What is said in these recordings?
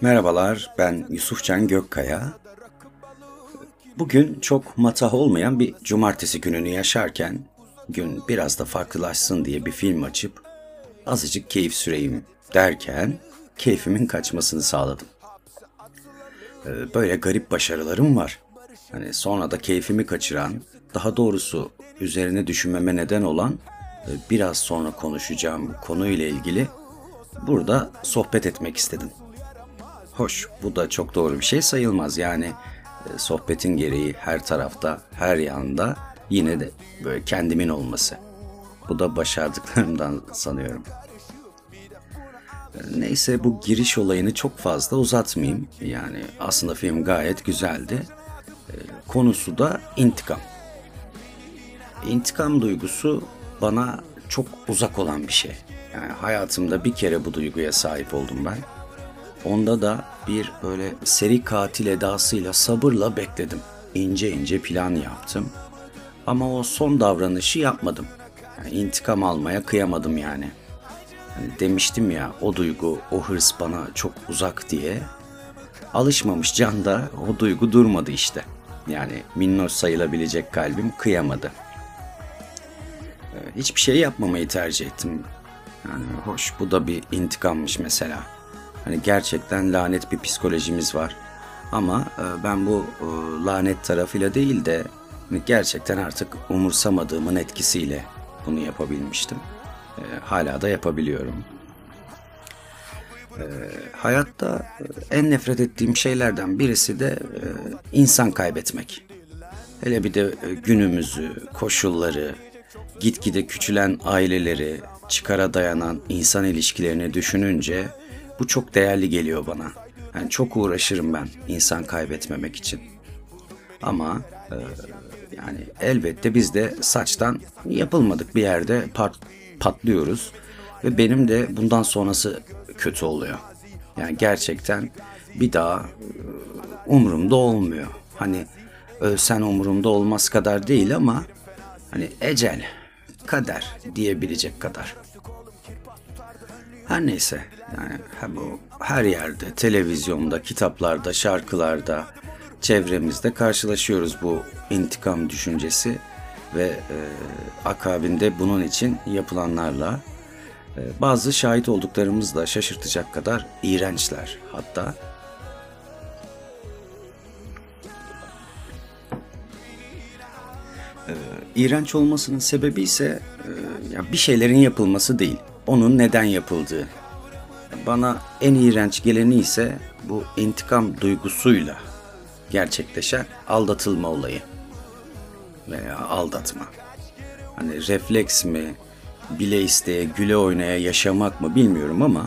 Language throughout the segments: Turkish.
Merhabalar, ben Yusufcan Gökkaya. Bugün çok matah olmayan bir cumartesi gününü yaşarken gün biraz da farklılaşsın diye bir film açıp azıcık keyif süreyim derken keyfimin kaçmasını sağladım. Ee, böyle garip başarılarım var. Hani sonra da keyfimi kaçıran, daha doğrusu üzerine düşünmeme neden olan e, biraz sonra konuşacağım konuyla ilgili burada sohbet etmek istedim. Hoş, bu da çok doğru bir şey sayılmaz. Yani e, sohbetin gereği her tarafta, her yanda yine de böyle kendimin olması. Bu da başardıklarımdan sanıyorum. E, neyse bu giriş olayını çok fazla uzatmayayım. Yani aslında film gayet güzeldi. E, konusu da intikam. İntikam duygusu bana çok uzak olan bir şey. Yani hayatımda bir kere bu duyguya sahip oldum ben. Onda da bir böyle seri katil edasıyla sabırla bekledim. İnce ince plan yaptım. Ama o son davranışı yapmadım. Yani intikam almaya kıyamadım yani. Hani demiştim ya o duygu, o hırs bana çok uzak diye. Alışmamış can da o duygu durmadı işte. Yani minnoş sayılabilecek kalbim kıyamadı. Ee, hiçbir şey yapmamayı tercih ettim. Yani hoş bu da bir intikammış mesela. Hani gerçekten lanet bir psikolojimiz var. Ama e, ben bu e, lanet tarafıyla değil de hani gerçekten artık umursamadığımın etkisiyle bunu yapabilmiştim. E, hala da yapabiliyorum. Hayatta en nefret ettiğim şeylerden birisi de insan kaybetmek. Hele bir de günümüzü, koşulları, gitgide küçülen aileleri, çıkara dayanan insan ilişkilerini düşününce bu çok değerli geliyor bana. Yani çok uğraşırım ben insan kaybetmemek için. Ama e, yani elbette biz de saçtan yapılmadık bir yerde pat, patlıyoruz ve benim de bundan sonrası kötü oluyor. Yani gerçekten bir daha e, umurumda olmuyor. Hani ölsen umurumda olmaz kadar değil ama hani ecel, kader diyebilecek kadar. Her neyse yani bu her yerde, televizyonda, kitaplarda, şarkılarda, çevremizde karşılaşıyoruz bu intikam düşüncesi ve e, akabinde bunun için yapılanlarla e, bazı şahit olduklarımız da şaşırtacak kadar iğrençler hatta. İğrenç olmasının sebebi ise e, bir şeylerin yapılması değil onun neden yapıldığı. Bana en iğrenç geleni ise bu intikam duygusuyla gerçekleşen aldatılma olayı veya aldatma. Hani refleks mi, bile isteye, güle oynaya yaşamak mı bilmiyorum ama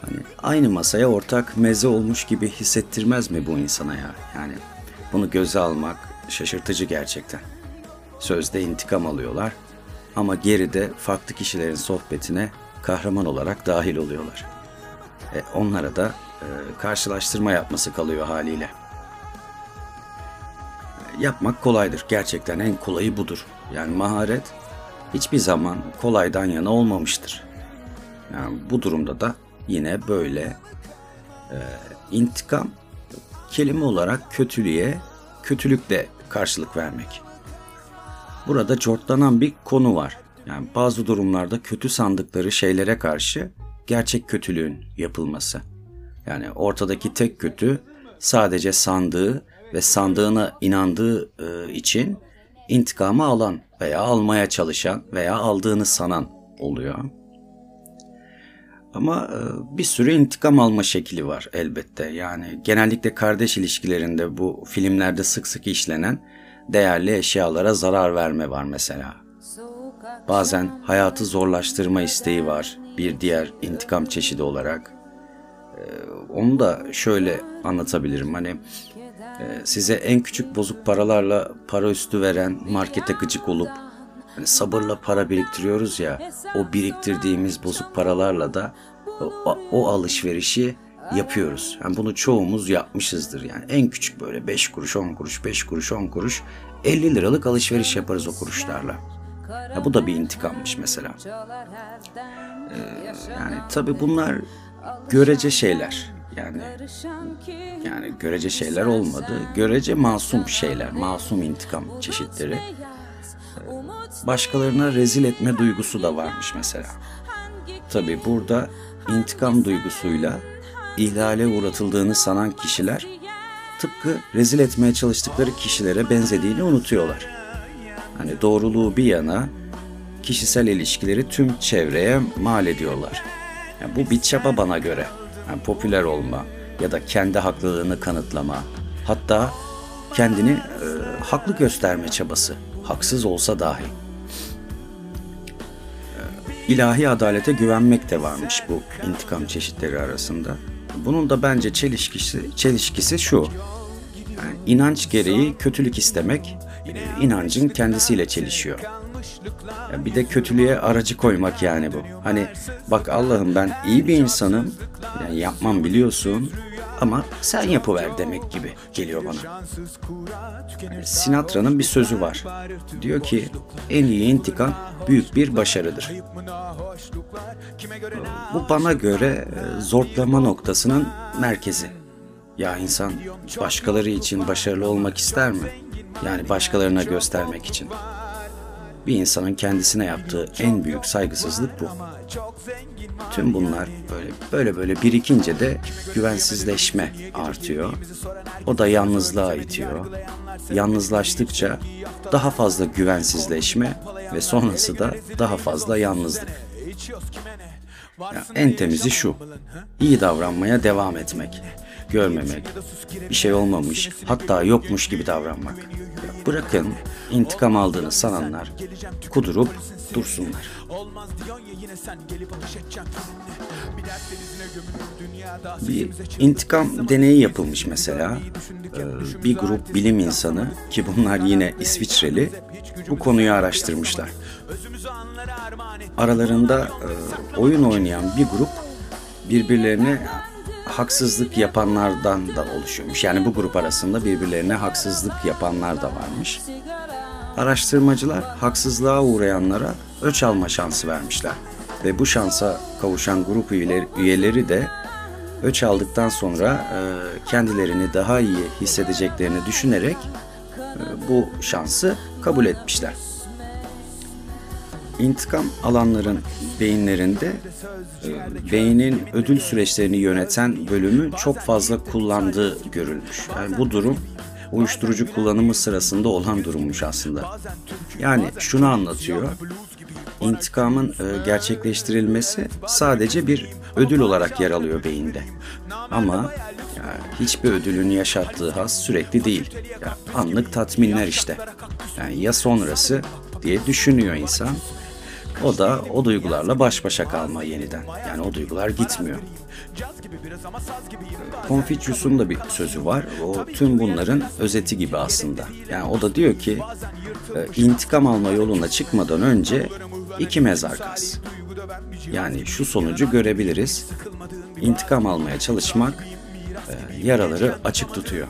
hani aynı masaya ortak meze olmuş gibi hissettirmez mi bu insana ya? Yani bunu göze almak şaşırtıcı gerçekten. Sözde intikam alıyorlar ama geride farklı kişilerin sohbetine kahraman olarak dahil oluyorlar. E, onlara da e, karşılaştırma yapması kalıyor haliyle. Yapmak kolaydır. Gerçekten en kolayı budur. Yani maharet hiçbir zaman kolaydan yana olmamıştır. Yani bu durumda da yine böyle e, intikam kelime olarak kötülüğe kötülükle karşılık vermek. Burada cortlanan bir konu var. Yani bazı durumlarda kötü sandıkları şeylere karşı gerçek kötülüğün yapılması. Yani ortadaki tek kötü sadece sandığı ve sandığına inandığı e, için intikamı alan veya almaya çalışan veya aldığını sanan oluyor. Ama e, bir sürü intikam alma şekli var elbette. Yani genellikle kardeş ilişkilerinde bu filmlerde sık sık işlenen değerli eşyalara zarar verme var mesela. Bazen hayatı zorlaştırma isteği var bir diğer intikam çeşidi olarak. Ee, onu da şöyle anlatabilirim. Hani e, size en küçük bozuk paralarla para üstü veren markete gıcık olup hani sabırla para biriktiriyoruz ya o biriktirdiğimiz bozuk paralarla da o, o alışverişi yapıyoruz. Yani bunu çoğumuz yapmışızdır. Yani en küçük böyle 5 kuruş, 10 kuruş, 5 kuruş, 10 kuruş 50 liralık alışveriş yaparız o kuruşlarla. Ya bu da bir intikammış mesela. Ee, yani tabi bunlar görece şeyler. Yani yani görece şeyler olmadı. Görece masum şeyler, masum intikam çeşitleri. Başkalarına rezil etme duygusu da varmış mesela. Tabi burada intikam duygusuyla ihlale uğratıldığını sanan kişiler tıpkı rezil etmeye çalıştıkları kişilere benzediğini unutuyorlar. Hani doğruluğu bir yana kişisel ilişkileri tüm çevreye mal ediyorlar. Yani bu bir çaba bana göre. Yani popüler olma ya da kendi haklılığını kanıtlama. Hatta kendini e, haklı gösterme çabası. Haksız olsa dahi. E, ilahi adalete güvenmek de varmış bu intikam çeşitleri arasında. Bunun da bence çelişkisi, çelişkisi şu. Yani inanç gereği kötülük istemek inancın kendisiyle çelişiyor. Ya bir de kötülüğe aracı koymak yani bu. Hani bak Allah'ım ben iyi bir insanım. Yani yapmam biliyorsun ama sen yapıver demek gibi geliyor bana. Sinatra'nın bir sözü var. Diyor ki en iyi intikam büyük bir başarıdır. Bu bana göre e, zortlama noktasının merkezi. Ya insan başkaları için başarılı olmak ister mi? Yani başkalarına göstermek için. Bir insanın kendisine yaptığı en büyük saygısızlık bu. Tüm bunlar böyle böyle böyle birikince de güvensizleşme artıyor. O da yalnızlığa itiyor. Yalnızlaştıkça daha fazla güvensizleşme ve sonrası da daha fazla yalnızlık. Ya en temizi şu. İyi davranmaya devam etmek. Görmemek. Bir şey olmamış, hatta yokmuş gibi davranmak. Bırakın intikam aldığını sananlar kudurup dursunlar. Bir intikam deneyi yapılmış mesela. Ee, bir grup bilim insanı ki bunlar yine İsviçreli bu konuyu araştırmışlar. Aralarında e, oyun oynayan bir grup birbirlerine haksızlık yapanlardan da oluşuyormuş. Yani bu grup arasında birbirlerine haksızlık yapanlar da varmış. Araştırmacılar haksızlığa uğrayanlara öç alma şansı vermişler. Ve bu şansa kavuşan grup üyeleri, üyeleri de öç aldıktan sonra e, kendilerini daha iyi hissedeceklerini düşünerek e, bu şansı kabul etmişler. İntikam alanların beyinlerinde e, beynin ödül süreçlerini yöneten bölümü çok fazla kullandığı görülmüş. Yani bu durum uyuşturucu kullanımı sırasında olan durummuş aslında. Yani şunu anlatıyor. İntikamın e, gerçekleştirilmesi sadece bir ödül olarak yer alıyor beyinde. Ama yani hiçbir ödülün yaşattığı haz sürekli değil. Yani anlık tatminler işte. Yani ya sonrası diye düşünüyor insan. O da o duygularla baş başa kalma yeniden. Yani o duygular gitmiyor. Confucius'un da bir sözü var. O tüm bunların özeti gibi aslında. Yani o da diyor ki e, intikam alma yoluna çıkmadan önce iki mezar kaz. Yani şu sonucu görebiliriz. İntikam almaya çalışmak e, yaraları açık tutuyor.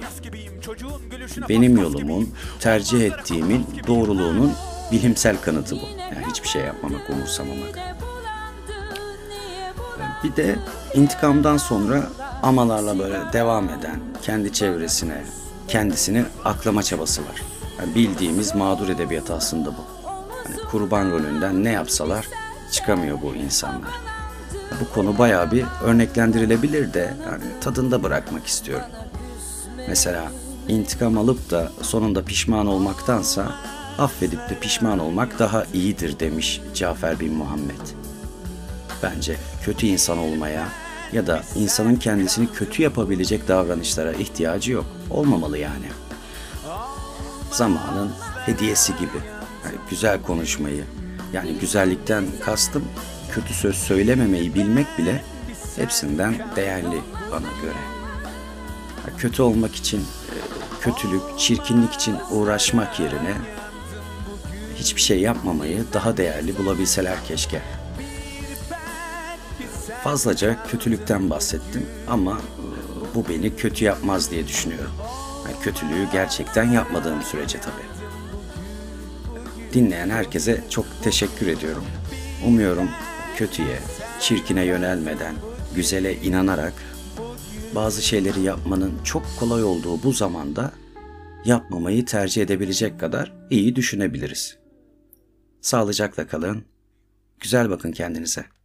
Benim yolumun, tercih ettiğimin doğruluğunun bilimsel kanıtı bu. Yani hiçbir şey yapmamak, umursamamak. Bir de intikamdan sonra amalarla böyle devam eden kendi çevresine, kendisini aklama çabası var. Yani bildiğimiz mağdur edebiyatı aslında bu. Hani kurban rolünden ne yapsalar çıkamıyor bu insanlar. Bu konu bayağı bir örneklendirilebilir de yani tadında bırakmak istiyorum. Mesela intikam alıp da sonunda pişman olmaktansa affedip de pişman olmak daha iyidir demiş Cafer bin Muhammed. Bence kötü insan olmaya ya da insanın kendisini kötü yapabilecek davranışlara ihtiyacı yok. Olmamalı yani. Zamanın hediyesi gibi. Yani güzel konuşmayı, yani güzellikten kastım kötü söz söylememeyi bilmek bile hepsinden değerli bana göre. Kötü olmak için, e, kötülük, çirkinlik için uğraşmak yerine hiçbir şey yapmamayı daha değerli bulabilseler keşke. Fazlaca kötülükten bahsettim ama e, bu beni kötü yapmaz diye düşünüyorum. Yani kötülüğü gerçekten yapmadığım sürece tabii. Dinleyen herkese çok teşekkür ediyorum. Umuyorum kötüye, çirkine yönelmeden, güzele inanarak bazı şeyleri yapmanın çok kolay olduğu bu zamanda yapmamayı tercih edebilecek kadar iyi düşünebiliriz. Sağlıcakla kalın. Güzel bakın kendinize.